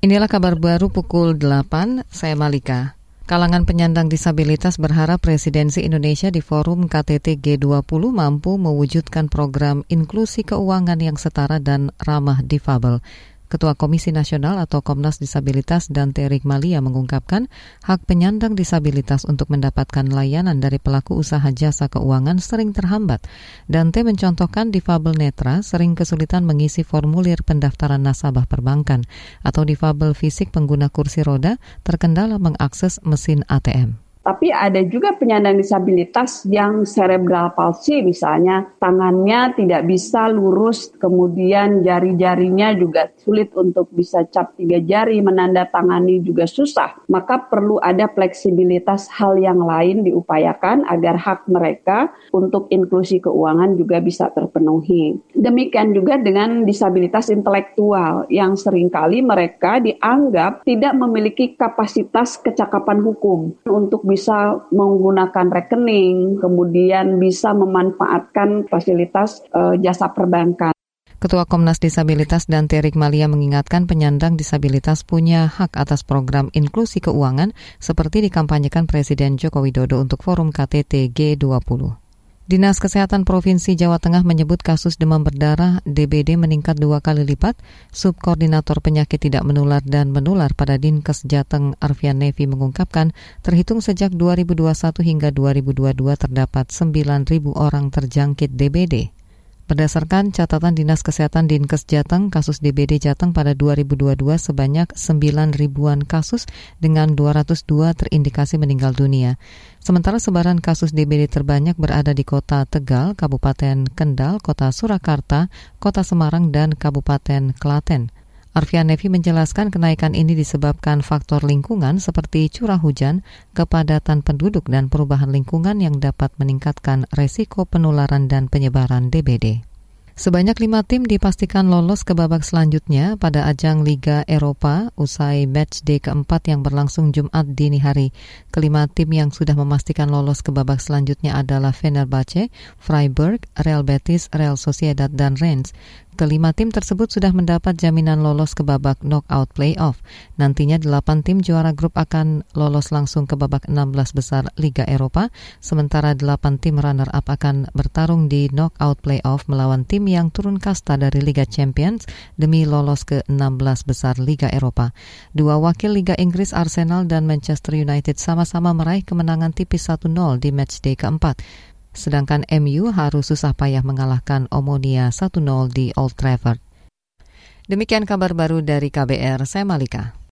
Inilah kabar baru pukul 8, saya Malika. Kalangan penyandang disabilitas berharap presidensi Indonesia di forum KTT G20 mampu mewujudkan program inklusi keuangan yang setara dan ramah difabel. Ketua Komisi Nasional atau Komnas Disabilitas Dante Rigmalia mengungkapkan hak penyandang disabilitas untuk mendapatkan layanan dari pelaku usaha jasa keuangan sering terhambat. Dante mencontohkan difabel netra sering kesulitan mengisi formulir pendaftaran nasabah perbankan atau difabel fisik pengguna kursi roda terkendala mengakses mesin ATM. Tapi ada juga penyandang disabilitas yang cerebral palsy misalnya tangannya tidak bisa lurus, kemudian jari-jarinya juga sulit untuk bisa cap tiga jari, menandatangani juga susah. Maka perlu ada fleksibilitas hal yang lain diupayakan agar hak mereka untuk inklusi keuangan juga bisa terpenuhi. Demikian juga dengan disabilitas intelektual yang sering kali mereka dianggap tidak memiliki kapasitas kecakapan hukum untuk bisa menggunakan rekening, kemudian bisa memanfaatkan fasilitas uh, jasa perbankan. Ketua Komnas Disabilitas dan Terik Malia mengingatkan penyandang disabilitas punya hak atas program inklusi keuangan seperti dikampanyekan Presiden Joko Widodo untuk forum KTT G20. Dinas Kesehatan Provinsi Jawa Tengah menyebut kasus demam berdarah DBD meningkat dua kali lipat. Subkoordinator penyakit tidak menular dan menular pada Dinkes Jateng Arfian Nevi mengungkapkan terhitung sejak 2021 hingga 2022 terdapat 9.000 orang terjangkit DBD. Berdasarkan catatan Dinas Kesehatan Dinkes Jateng, kasus DBD Jateng pada 2022 sebanyak 9 ribuan kasus dengan 202 terindikasi meninggal dunia. Sementara sebaran kasus DBD terbanyak berada di kota Tegal, Kabupaten Kendal, kota Surakarta, kota Semarang, dan Kabupaten Klaten. Arfian Nevi menjelaskan kenaikan ini disebabkan faktor lingkungan seperti curah hujan, kepadatan penduduk, dan perubahan lingkungan yang dapat meningkatkan resiko penularan dan penyebaran DBD. Sebanyak lima tim dipastikan lolos ke babak selanjutnya pada ajang Liga Eropa usai match day keempat yang berlangsung Jumat dini hari. Kelima tim yang sudah memastikan lolos ke babak selanjutnya adalah Fenerbahce, Freiburg, Real Betis, Real Sociedad, dan Rennes. Kelima tim tersebut sudah mendapat jaminan lolos ke babak knockout playoff. Nantinya delapan tim juara grup akan lolos langsung ke babak 16 besar Liga Eropa, sementara delapan tim runner-up akan bertarung di knockout playoff melawan tim yang turun kasta dari Liga Champions demi lolos ke 16 besar Liga Eropa. Dua wakil Liga Inggris Arsenal dan Manchester United sama-sama meraih kemenangan tipis 1-0 di matchday keempat. Sedangkan MU harus susah payah mengalahkan Omonia 1-0 di Old Trafford. Demikian kabar baru dari KBR, saya Malika.